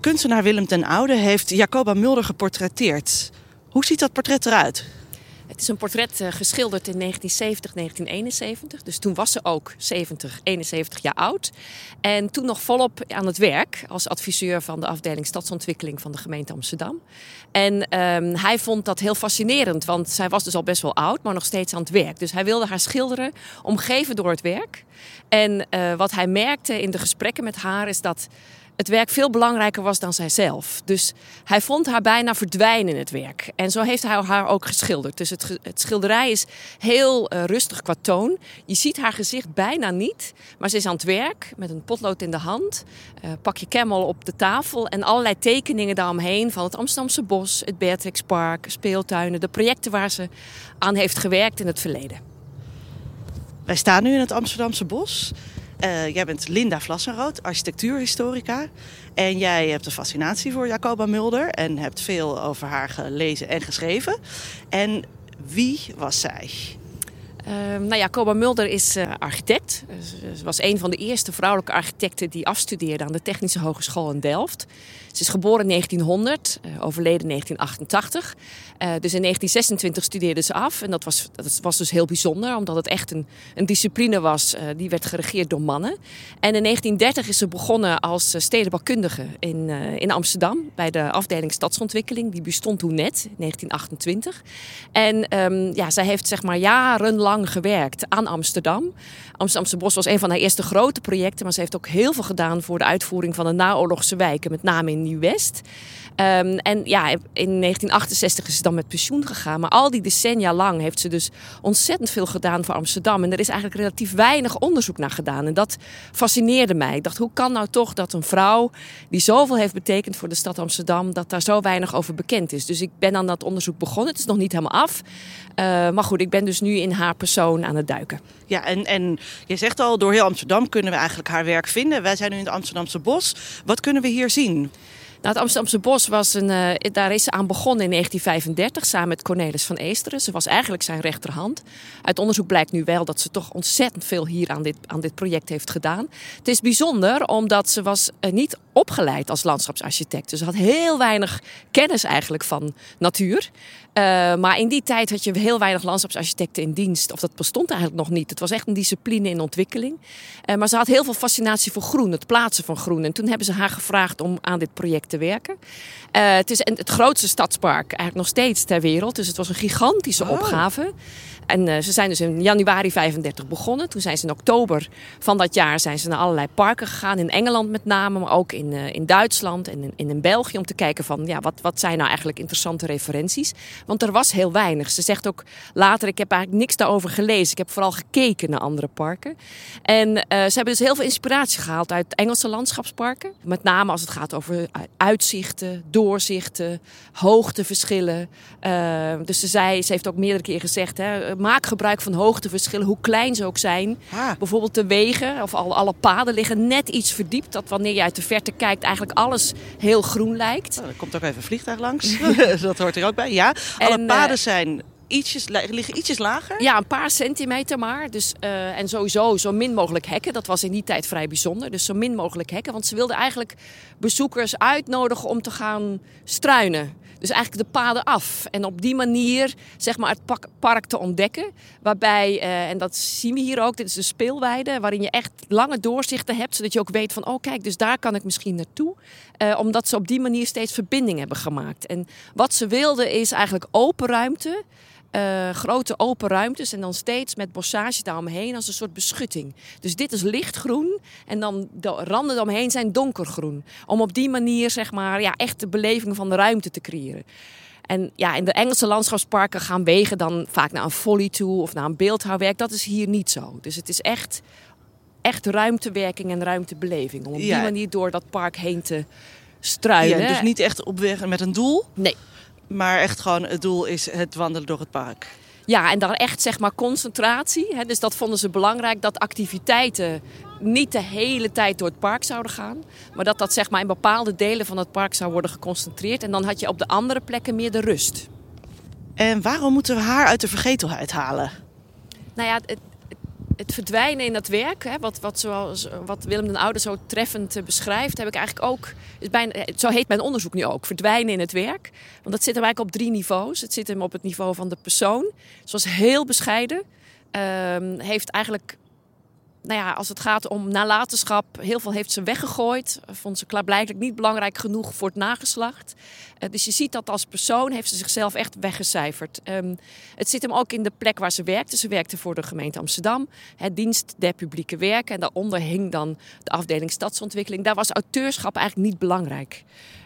Kunstenaar Willem ten Oude heeft Jacoba Mulder geportretteerd. Hoe ziet dat portret eruit? Het is een portret uh, geschilderd in 1970, 1971. Dus toen was ze ook 70, 71 jaar oud. En toen nog volop aan het werk als adviseur van de afdeling stadsontwikkeling van de gemeente Amsterdam. En um, hij vond dat heel fascinerend, want zij was dus al best wel oud, maar nog steeds aan het werk. Dus hij wilde haar schilderen, omgeven door het werk. En uh, wat hij merkte in de gesprekken met haar is dat het werk veel belangrijker was dan zijzelf. Dus hij vond haar bijna verdwijnen in het werk. En zo heeft hij haar ook geschilderd. Dus het, het schilderij is heel uh, rustig qua toon. Je ziet haar gezicht bijna niet. Maar ze is aan het werk met een potlood in de hand. Uh, pak je camel op de tafel. En allerlei tekeningen daaromheen van het Amsterdamse bos, het Beatrixpark, speeltuinen. De projecten waar ze aan heeft gewerkt in het verleden. Wij staan nu in het Amsterdamse bos. Uh, jij bent Linda Vlassenrood, architectuurhistorica. En jij hebt een fascinatie voor Jacoba Mulder en hebt veel over haar gelezen en geschreven. En wie was zij? Uh, nou ja, Jacoba Mulder is uh, architect. Ze was een van de eerste vrouwelijke architecten die afstudeerde aan de Technische Hogeschool in Delft. Ze is geboren in 1900, uh, overleden in 1988. Uh, dus in 1926 studeerde ze af. En dat was, dat was dus heel bijzonder, omdat het echt een, een discipline was die werd geregeerd door mannen. En in 1930 is ze begonnen als stedenbouwkundige in, in Amsterdam bij de afdeling Stadsontwikkeling. Die bestond toen net, 1928. En um, ja, zij heeft zeg maar jarenlang gewerkt aan Amsterdam. Amsterdamse Bos was een van haar eerste grote projecten, maar ze heeft ook heel veel gedaan voor de uitvoering van de naoorlogse wijken, met name in Nieuw-West. Um, en ja, in 1968 is ze dan met pensioen gegaan. Maar al die decennia lang heeft ze dus ontzettend veel gedaan voor Amsterdam. En er is eigenlijk relatief weinig onderzoek naar gedaan. En dat fascineerde mij. Ik dacht, hoe kan nou toch dat een vrouw die zoveel heeft betekend voor de stad Amsterdam, dat daar zo weinig over bekend is? Dus ik ben aan dat onderzoek begonnen. Het is nog niet helemaal af. Uh, maar goed, ik ben dus nu in haar persoon aan het duiken. Ja, en, en je zegt al, door heel Amsterdam kunnen we eigenlijk haar werk vinden. Wij zijn nu in het Amsterdamse bos. Wat kunnen we hier zien? Nou, het Amsterdamse Bos was een, uh, daar is ze aan begonnen in 1935 samen met Cornelis van Eesteren. Ze was eigenlijk zijn rechterhand. Uit onderzoek blijkt nu wel dat ze toch ontzettend veel hier aan dit, aan dit project heeft gedaan. Het is bijzonder omdat ze was uh, niet opgeleid als landschapsarchitect. Dus ze had heel weinig kennis eigenlijk van natuur. Uh, maar in die tijd had je heel weinig landschapsarchitecten in dienst. Of dat bestond eigenlijk nog niet. Het was echt een discipline in ontwikkeling. Uh, maar ze had heel veel fascinatie voor groen, het plaatsen van groen. En toen hebben ze haar gevraagd om aan dit project te werken. Uh, het is het grootste stadspark eigenlijk nog steeds ter wereld. Dus het was een gigantische oh. opgave. En uh, ze zijn dus in januari 35 begonnen. Toen zijn ze in oktober van dat jaar zijn ze naar allerlei parken gegaan. In Engeland met name, maar ook in, uh, in Duitsland en in, in België. Om te kijken van ja, wat, wat zijn nou eigenlijk interessante referenties. Want er was heel weinig. Ze zegt ook later, ik heb eigenlijk niks daarover gelezen. Ik heb vooral gekeken naar andere parken. En uh, ze hebben dus heel veel inspiratie gehaald uit Engelse landschapsparken. Met name als het gaat over uitzichten, doorzichten, hoogteverschillen. dus ze, zei, ze heeft ook meerdere keer gezegd... Hè, maak gebruik van hoogteverschillen, hoe klein ze ook zijn. Ah. Bijvoorbeeld de wegen of alle, alle paden liggen net iets verdiept. Dat wanneer je uit de verte kijkt eigenlijk alles heel groen lijkt. Oh, er komt ook even een vliegtuig langs. dat hoort er ook bij. Ja, alle en, paden uh, zijn ietsjes, liggen ietsjes lager? Ja, een paar centimeter maar. Dus, uh, en sowieso zo min mogelijk hekken. Dat was in die tijd vrij bijzonder. Dus zo min mogelijk hekken. Want ze wilden eigenlijk bezoekers uitnodigen om te gaan struinen. Dus eigenlijk de paden af. En op die manier zeg maar, het park te ontdekken. Waarbij, uh, en dat zien we hier ook, dit is de speelweide. Waarin je echt lange doorzichten hebt. Zodat je ook weet van, oh kijk, dus daar kan ik misschien naartoe. Uh, omdat ze op die manier steeds verbinding hebben gemaakt. En wat ze wilden is eigenlijk open ruimte. Uh, grote open ruimtes en dan steeds met bossage daaromheen als een soort beschutting. Dus dit is lichtgroen en dan de randen eromheen zijn donkergroen. Om op die manier zeg maar ja, echt de beleving van de ruimte te creëren. En ja, in de Engelse landschapsparken gaan wegen dan vaak naar een folly toe of naar een beeldhouwwerk. Dat is hier niet zo. Dus het is echt, echt ruimtewerking en ruimtebeleving. Om op ja. die manier door dat park heen te struinen. Ja, dus niet echt op weg met een doel? Nee. Maar echt gewoon het doel is het wandelen door het park. Ja, en dan echt zeg maar concentratie. Hè, dus dat vonden ze belangrijk, dat activiteiten niet de hele tijd door het park zouden gaan. Maar dat dat zeg maar in bepaalde delen van het park zou worden geconcentreerd. En dan had je op de andere plekken meer de rust. En waarom moeten we haar uit de vergetelheid halen? Nou ja, het, verdwijnen in dat werk, hè, wat, wat, zoals, wat Willem den Oude zo treffend eh, beschrijft, heb ik eigenlijk ook. Is bijna, eh, zo heet mijn onderzoek nu ook: verdwijnen in het werk. Want dat zit hem eigenlijk op drie niveaus. Het zit hem op het niveau van de persoon, zoals heel bescheiden. Ehm, heeft eigenlijk nou ja, als het gaat om nalatenschap, heel veel heeft ze weggegooid. Vond ze klaarblijkelijk niet belangrijk genoeg voor het nageslacht. Uh, dus je ziet dat als persoon heeft ze zichzelf echt weggecijferd. Um, het zit hem ook in de plek waar ze werkte. Ze werkte voor de gemeente Amsterdam, het dienst der publieke werken. En daaronder hing dan de afdeling stadsontwikkeling. Daar was auteurschap eigenlijk niet belangrijk.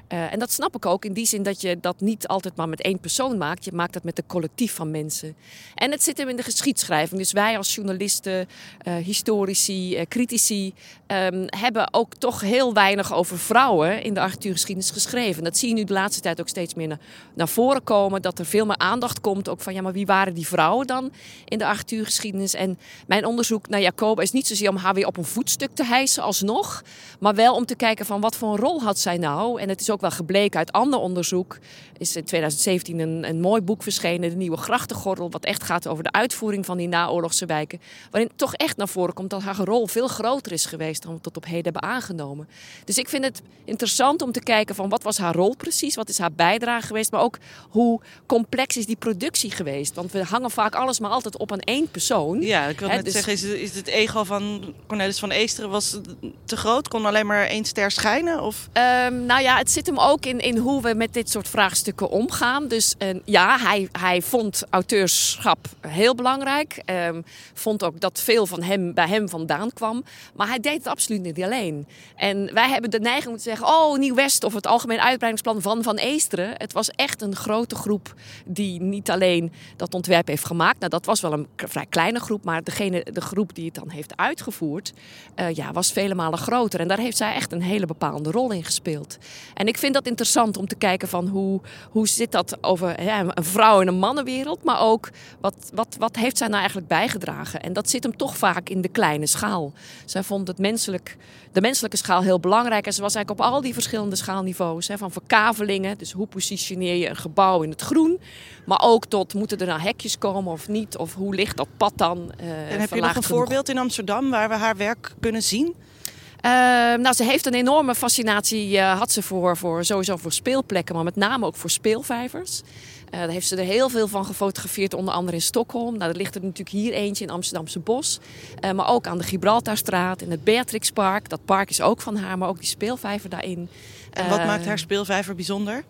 Uh, en dat snap ik ook in die zin dat je dat niet altijd maar met één persoon maakt. Je maakt dat met een collectief van mensen. En het zit hem in de geschiedschrijving. Dus wij als journalisten, uh, historici, uh, critici um, hebben ook toch heel weinig over vrouwen in de architectuurgeschiedenis geschreven. Dat zie je nu de laatste tijd ook steeds meer naar, naar voren komen. Dat er veel meer aandacht komt ook van ja, maar wie waren die vrouwen dan in de architectuurgeschiedenis? En mijn onderzoek naar Jacoba is niet zozeer om haar weer op een voetstuk te hijsen alsnog. Maar wel om te kijken van wat voor een rol had zij nou? En het is ook wel gebleken uit ander onderzoek. Is in 2017 een, een mooi boek verschenen, De Nieuwe Grachtengordel. Wat echt gaat over de uitvoering van die naoorlogse wijken. Waarin toch echt naar voren komt dat haar rol veel groter is geweest dan we tot op heden hebben aangenomen. Dus ik vind het interessant om te kijken van wat was haar rol precies? Wat is haar bijdrage geweest? Maar ook hoe complex is die productie geweest? Want we hangen vaak alles maar altijd op aan één persoon. Ja, ik wil net dus... zeggen, is het, is het ego van Cornelis van Eesteren was te groot? Kon alleen maar één ster schijnen? Of? Um, nou ja, het zit hem ook in, in hoe we met dit soort vraagstukken omgaan. Dus uh, ja, hij, hij vond auteurschap heel belangrijk. Um, vond ook dat veel van hem bij hem vandaan kwam. Maar hij deed het absoluut niet alleen. En wij hebben de neiging om te zeggen: Oh, Nieuw-West of het Algemeen Uitbreidingsplan van Van Eesteren. Het was echt een grote groep die niet alleen dat ontwerp heeft gemaakt. Nou, dat was wel een vrij kleine groep, maar degene, de groep die het dan heeft uitgevoerd, uh, ja, was vele malen groter. En daar heeft zij echt een hele bepaalde rol in gespeeld. En ik vind dat interessant om te kijken van hoe, hoe zit dat over ja, een vrouw- en een mannenwereld, maar ook wat, wat, wat heeft zij nou eigenlijk bijgedragen? En dat zit hem toch vaak in de kleine schaal. Zij vond het menselijk, de menselijke schaal heel belangrijk en ze was eigenlijk op al die verschillende schaalniveaus, hè, van verkavelingen, dus hoe positioneer je een gebouw in het groen, maar ook tot moeten er nou hekjes komen of niet, of hoe ligt dat pad dan? Uh, en heb je nog een genoeg? voorbeeld in Amsterdam waar we haar werk kunnen zien? Uh, nou, ze heeft een enorme fascinatie, uh, had ze voor, voor, sowieso voor speelplekken, maar met name ook voor speelvijvers. Uh, daar heeft ze er heel veel van gefotografeerd, onder andere in Stockholm. Nou, er ligt er natuurlijk hier eentje in Amsterdamse Bos. maar ook aan de Gibraltarstraat, in het Beatrixpark. Dat park is ook van haar, maar ook die speelvijver daarin. En wat maakt haar speelvijver bijzonder?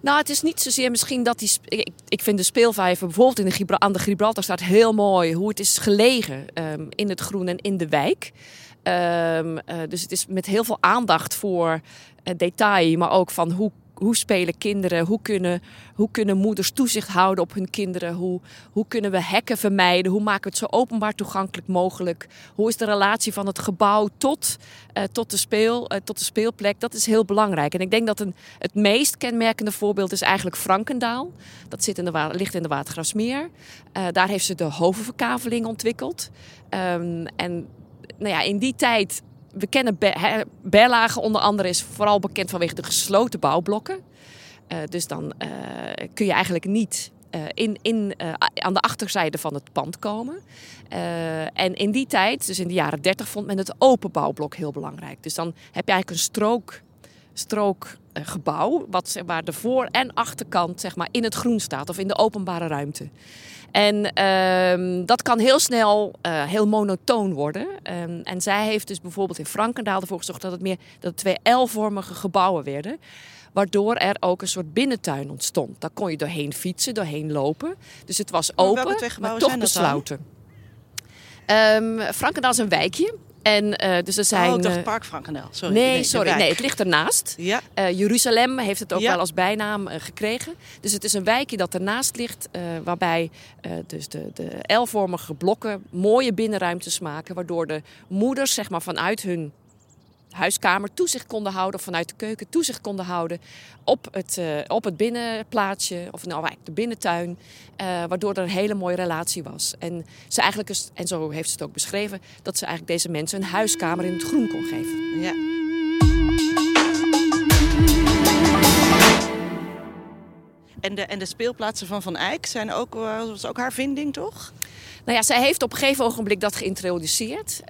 Nou, het is niet zozeer misschien dat die. Ik, ik vind de speelvijver bijvoorbeeld in de Gibra aan de Gibraltarstraat heel mooi. Hoe het is gelegen um, in het groen en in de wijk. Um, uh, dus het is met heel veel aandacht voor uh, detail, maar ook van hoe, hoe spelen kinderen, hoe kunnen, hoe kunnen moeders toezicht houden op hun kinderen, hoe, hoe kunnen we hekken vermijden, hoe maken we het zo openbaar toegankelijk mogelijk, hoe is de relatie van het gebouw tot, uh, tot, de, speel, tot de speelplek, dat is heel belangrijk. En ik denk dat een, het meest kenmerkende voorbeeld is eigenlijk Frankendaal. Dat zit in de, ligt in de Watergraafsmeer. daar heeft ze de hovenverkaveling ontwikkeld. Um, en nou ja, in die tijd, we kennen Berlage onder andere is vooral bekend vanwege de gesloten bouwblokken. Uh, dus dan uh, kun je eigenlijk niet uh, in, in, aan de achterzijde van het pand komen. en in die tijd, dus in de jaren 30, vond men het open bouwblok heel belangrijk. Dus dan heb je eigenlijk een strook, strookgebouw, wat waar de voor- en achterkant zeg maar, in het groen staat of in de openbare ruimte. En um, dat kan heel snel uh, heel monotoon worden. Um, en zij heeft dus bijvoorbeeld in Frankendaal ervoor gezorgd dat het meer dat het twee L-vormige gebouwen werden. Waardoor er ook een soort binnentuin ontstond. Daar kon je doorheen fietsen, doorheen lopen. Dus het was open, maar toch besloten. Um, Frankendaal is een wijkje. En uh, dus er zijn. Oh, ik dacht Park Frankendaal. Sorry. Nee, nee sorry. Nee, het ligt ernaast. Ja. Uh, Jeruzalem heeft het ook ja. wel als bijnaam uh, gekregen. Dus het is een wijkje dat ernaast ligt, waarbij dus de, de L-vormige blokken mooie binnenruimtes maken, waardoor de moeders zeg maar vanuit hun huiskamer toezicht konden houden, of vanuit de keuken toezicht konden houden op het, uh, op het binnenplaatsje, of nou eigenlijk de binnentuin, uh, waardoor er een hele mooie relatie was. En ze eigenlijk, is, en zo heeft ze het ook beschreven, dat ze eigenlijk deze mensen een huiskamer in het groen kon geven. Ja. En de, en de speelplaatsen van Van Eyck zijn ook, was ook haar vinding, toch? Nou ja, zij heeft op een gegeven ogenblik dat geïntroduceerd.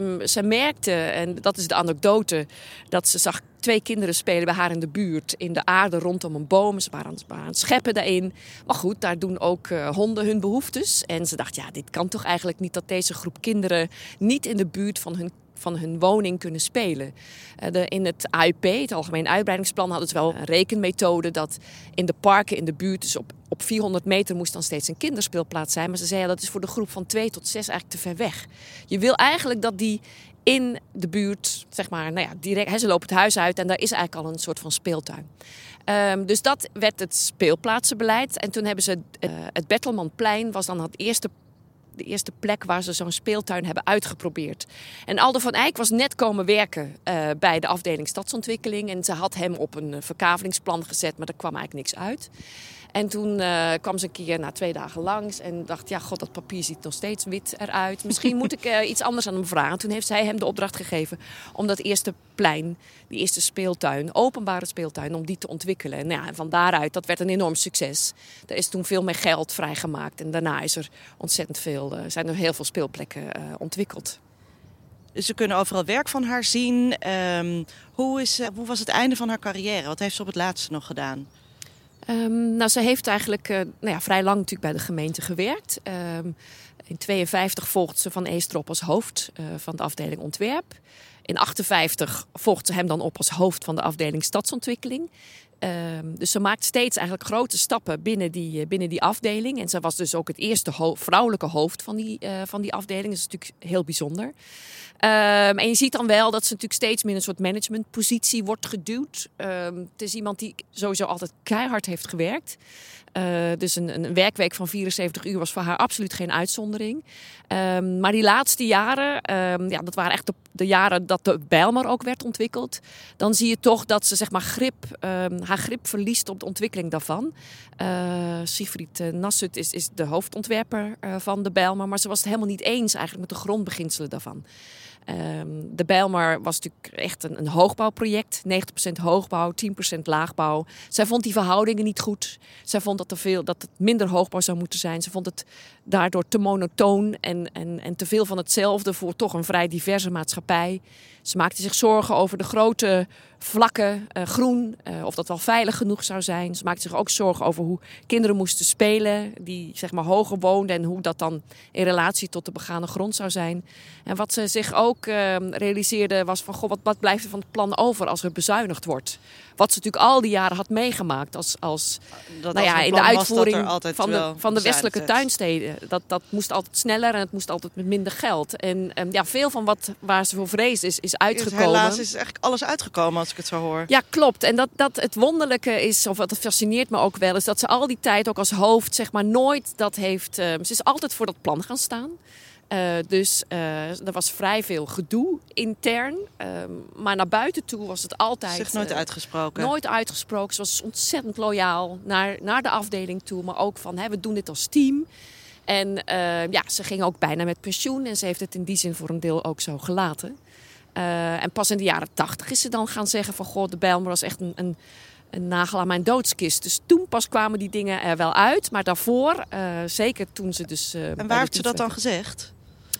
Um, ze merkte, en dat is de anekdote, dat ze zag twee kinderen spelen bij haar in de buurt in de aarde rondom een boom. Ze waren aan, het scheppen daarin. Maar goed, daar doen ook uh, honden hun behoeftes. En ze dacht, ja, dit kan toch eigenlijk niet dat deze groep kinderen niet in de buurt van hun van hun woning kunnen spelen. Eh, in het AUP, het Algemeen Uitbreidingsplan, hadden ze wel een rekenmethode dat in de parken in de buurt, dus op, op 400 meter moest dan steeds een kinderspeelplaats zijn. Maar ze zeiden dat is voor de groep van 2 tot 6 eigenlijk te ver weg. Je wil eigenlijk dat die in de buurt, zeg maar, nou ja, direct, ze lopen het huis uit en daar is eigenlijk al een soort van speeltuin. Um, dus dat werd het speelplaatsenbeleid. En toen hebben ze uh, het Bettelmanplein was dan het eerste de eerste plek waar ze zo'n speeltuin hebben uitgeprobeerd. En Aldo van Eyck was net komen werken uh, bij de afdeling stadsontwikkeling. En ze had hem op een uh, verkavelingsplan gezet, maar er kwam eigenlijk niks uit. En toen uh, kwam ze een keer na twee dagen langs en dacht, ja god, dat papier ziet nog steeds wit eruit. Misschien moet ik uh, iets anders aan hem vragen. Toen heeft zij hem de opdracht gegeven om dat eerste plein, die eerste speeltuin, openbare speeltuin, om die te ontwikkelen. En, nou ja, en van daaruit, dat werd een enorm succes. Er is toen veel meer geld vrijgemaakt en daarna is er ontzettend veel, uh, zijn er heel veel speelplekken ontwikkeld. We kunnen overal werk van haar zien. Um, hoe, is, hoe was het einde van haar carrière? Wat heeft ze op het laatste nog gedaan? Um, nou, ze heeft eigenlijk uh, nou ja, vrij lang natuurlijk bij de gemeente gewerkt. Um, in 52 volgt ze Van Eestrop als hoofd uh, van de afdeling ontwerp. In 58 volgt ze hem dan op als hoofd van de afdeling stadsontwikkeling. Um, dus ze maakt steeds eigenlijk grote stappen binnen die, uh, binnen die afdeling. En ze was dus ook het eerste vrouwelijke hoofd van die, uh, van die afdeling. Dat is natuurlijk heel bijzonder. Um, en je ziet dan wel dat ze natuurlijk steeds meer een soort managementpositie wordt geduwd. Um, het is iemand die sowieso altijd keihard heeft gewerkt. Uh, dus een, een, werkweek van 74 uur was voor haar absoluut geen uitzondering. Maar die laatste jaren, ja, dat waren echt de, de, jaren dat de Bijlmer ook werd ontwikkeld. Dan zie je toch dat ze zeg maar, grip, um, haar grip verliest op de ontwikkeling daarvan. Uh, Sigfried Nassut is, is de hoofdontwerper uh, van de Bijlmer. Maar ze was het helemaal niet eens eigenlijk met de grondbeginselen daarvan. Um, de Bijlmer was natuurlijk echt een, een hoogbouwproject. 90% hoogbouw, 10% laagbouw. Zij vond die verhoudingen niet goed. Zij vond dat, er veel, dat het minder hoogbouw zou moeten zijn. Ze vond het daardoor te monotoon en, en, en te veel van hetzelfde voor toch een vrij diverse maatschappij. Ze maakte zich zorgen over de grote vlakken, uh, groen, uh, of dat wel veilig genoeg zou zijn. Ze maakte zich ook zorgen over hoe kinderen moesten spelen, die zeg maar hoger woonden en hoe dat dan in relatie tot de begane grond zou zijn. En wat ze zich ook uh, realiseerde was van, goh, wat, wat blijft er van het plan over als er bezuinigd wordt? Wat ze natuurlijk al die jaren had meegemaakt als, als, dat nou ja, in de uitvoering van de, van de westelijke tuin. tuinsteden. Dat, dat moest altijd sneller en het moest altijd met minder geld. En um, ja, veel van wat, waar ze voor vreesde is, is uitgekomen. Helaas is eigenlijk alles uitgekomen als ik het zo hoor. Ja, klopt. En dat, dat het wonderlijke is, of wat fascineert me ook wel, is dat ze al die tijd ook als hoofd, zeg maar, nooit dat heeft. Uh, ze is altijd voor dat plan gaan staan. Uh, dus uh, er was vrij veel gedoe intern. Uh, maar naar buiten toe was het altijd. Zich nooit uitgesproken. Nooit uitgesproken. Ze was ontzettend loyaal naar, naar de afdeling toe. Maar ook van hè, we doen dit als team. En ja, ze ging ook bijna met pensioen. En ze heeft het in die zin voor een deel ook zo gelaten. Uh, en pas in de jaren tachtig is ze dan gaan zeggen van... ...goh, de Bijlmer was echt een, een, een, nagel aan mijn doodskist. Dus toen pas kwamen die dingen er wel uit. Maar daarvoor, uh, zeker toen ze dus... Uh, en waar heeft ze dat dan gezegd?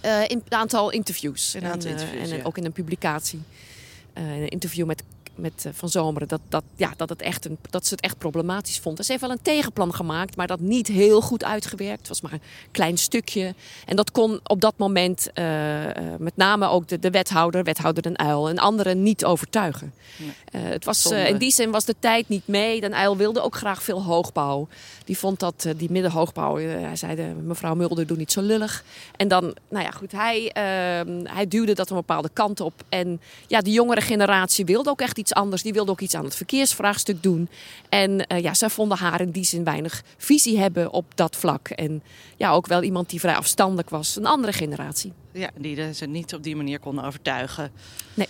in een aantal interviews. In een aantal en, interviews, en ja. ook in een publicatie. een interview met met uh, Van Zomeren, dat, dat, ja, dat, het echt een, dat ze het echt problematisch vond. Ze heeft wel een tegenplan gemaakt, maar dat niet heel goed uitgewerkt. Het was maar een klein stukje. En dat kon op dat moment uh, uh, met name ook de, de wethouder, wethouder Den Uil, en anderen niet overtuigen. Het was, in die zin was de tijd niet mee. Den Uil wilde ook graag veel hoogbouw. Die vond dat die middenhoogbouw, hij zei, mevrouw Mulder, doe niet zo lullig. En dan, nou ja, goed, hij, ehm, hij duwde dat een bepaalde kant op. En ja, de jongere generatie wilde ook echt iets anders. Die wilde ook iets aan het verkeersvraagstuk doen. En uh, ja, zij vonden haar in die zin weinig visie hebben op dat vlak. En ja, ook wel iemand die vrij afstandelijk was. Een andere generatie. Ja, die ze niet op die manier konden overtuigen. Nee.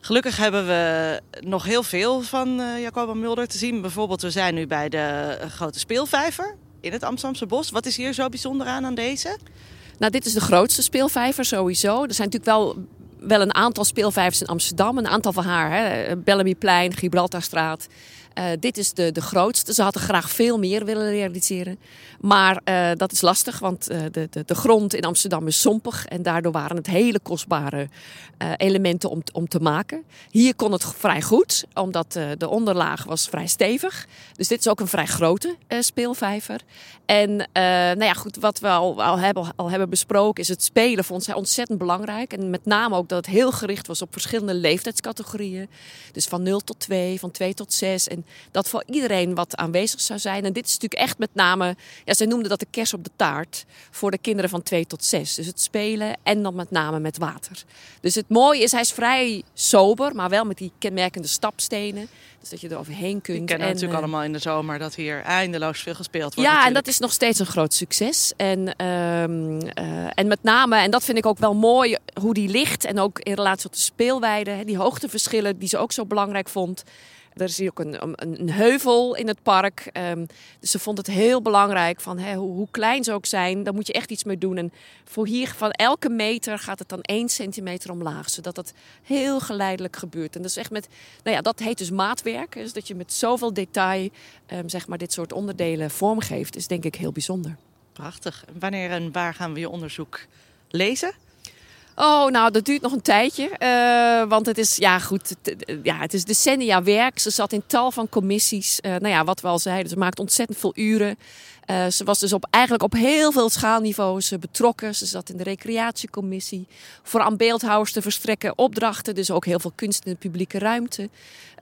Gelukkig hebben we nog heel veel van uh, Jacoba Mulder te zien. Bijvoorbeeld, we zijn nu bij de grote speelvijver in het Amsterdamse bos. Wat is hier zo bijzonder aan aan deze? Nou, dit is de grootste speelvijver sowieso. Er zijn natuurlijk wel wel een aantal speelvijvers in Amsterdam. Een aantal van haar. Hè. Bellamyplein, Gibraltarstraat. Uh, dit is de, de grootste. Ze hadden graag veel meer willen realiseren. Maar uh, dat is lastig, want uh, de, de, de grond in Amsterdam is sompig. En daardoor waren het hele kostbare elementen om, om te maken. Hier kon het vrij goed, omdat de onderlaag was vrij stevig. Dus dit is ook een vrij grote speelvijver. En nou ja, goed, wat we al, al, hebben, al hebben besproken is het spelen vond zij ontzettend belangrijk. En met name ook dat het heel gericht was op verschillende leeftijdscategorieën. Dus van 0 tot 2, van 2 tot 6. En dat voor iedereen wat aanwezig zou zijn. En dit is natuurlijk echt met name, ja, zij noemden dat de kers op de taart voor de kinderen van 2 tot 6. Dus het spelen en dan met name met water. Dus het mooie is, hij is vrij sober, maar wel met die kenmerkende stapstenen. Dus dat je er overheen kunt. We kennen en, natuurlijk uh, allemaal in de zomer dat hier eindeloos veel gespeeld wordt. Ja, natuurlijk. en dat is nog steeds een groot succes. En, um, uh, en met name, en dat vind ik ook wel mooi, hoe die ligt. En ook in relatie tot de speelweide. Die hoogteverschillen die ze ook zo belangrijk vond. Er is hier ook een, een, heuvel in het park. Um, dus ze vond het heel belangrijk van hè, hoe, klein ze ook zijn, daar moet je echt iets mee doen. En voor hier van elke meter gaat het dan één centimeter omlaag, zodat dat heel geleidelijk gebeurt. En dat is echt met, nou ja, dat heet dus maatwerk. Dus dat je met zoveel detail um, zeg maar dit soort onderdelen vormgeeft, is denk ik heel bijzonder. Prachtig. Wanneer en waar gaan we je onderzoek lezen? Oh, nou, dat duurt nog een tijdje. Uh, want het is, ja goed, het, ja, het is decennia werk. Ze zat in tal van commissies. Uh, nou ja, wat we al zeiden, ze maakt ontzettend veel uren. Ze was dus op, eigenlijk op heel veel schaalniveaus betrokken. Ze zat in de recreatiecommissie. Voor aan beeldhouwers te verstrekken opdrachten. Dus ook heel veel kunst in de publieke ruimte.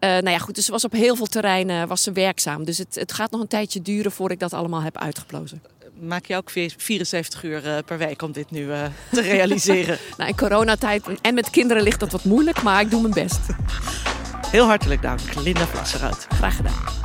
nou ja, goed, dus ze was op heel veel terreinen was ze werkzaam. Dus het, het gaat nog een tijdje duren voordat ik dat allemaal heb uitgeplozen maak je ook 74 uur uh, per week om dit nu uh, te realiseren? nou, in coronatijd en met kinderen ligt dat wat moeilijk, maar ik doe mijn best. Heel hartelijk dank, Linda Vlasseruit. Graag gedaan.